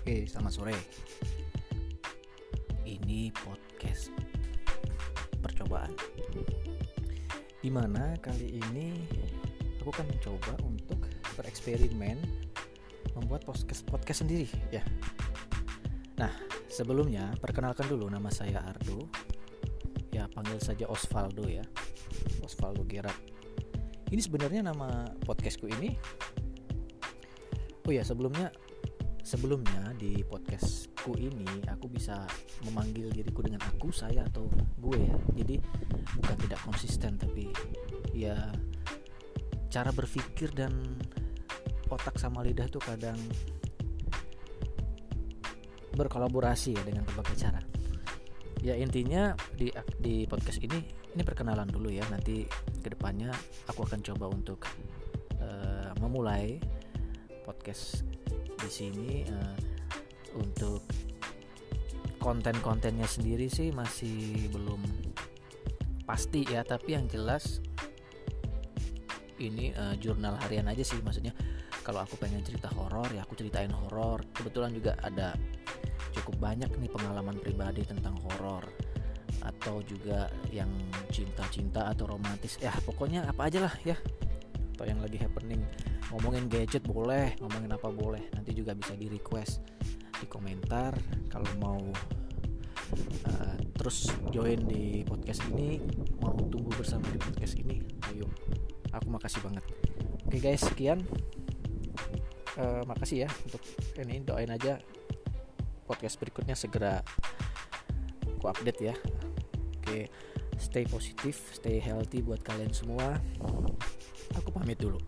Oke, selamat sore. Ini podcast percobaan. Di mana kali ini aku akan mencoba untuk bereksperimen membuat podcast podcast sendiri ya. Nah, sebelumnya perkenalkan dulu nama saya Ardo. Ya, panggil saja Osvaldo ya. Osvaldo Gerat. Ini sebenarnya nama podcastku ini. Oh ya, sebelumnya sebelumnya di podcastku ini aku bisa memanggil diriku dengan aku, saya atau gue ya. Jadi bukan tidak konsisten tapi ya cara berpikir dan otak sama lidah tuh kadang berkolaborasi ya dengan berbagai cara. Ya intinya di di podcast ini ini perkenalan dulu ya. Nanti ke depannya aku akan coba untuk uh, memulai podcast di sini uh, untuk konten-kontennya sendiri sih masih belum pasti ya tapi yang jelas ini uh, jurnal harian aja sih. Maksudnya kalau aku pengen cerita horor ya aku ceritain horor. Kebetulan juga ada cukup banyak nih pengalaman pribadi tentang horor atau juga yang cinta-cinta atau romantis. Ya pokoknya apa aja lah ya. Atau yang lagi happening. Ngomongin gadget boleh ngomongin apa boleh. Nanti juga bisa di request di komentar kalau mau uh, terus join di podcast ini mau tunggu bersama di podcast ini ayo. Aku makasih banget. Oke guys sekian. Uh, makasih ya untuk ini doain aja podcast berikutnya segera aku update ya. Oke stay positif stay healthy buat kalian semua. Aku pamit dulu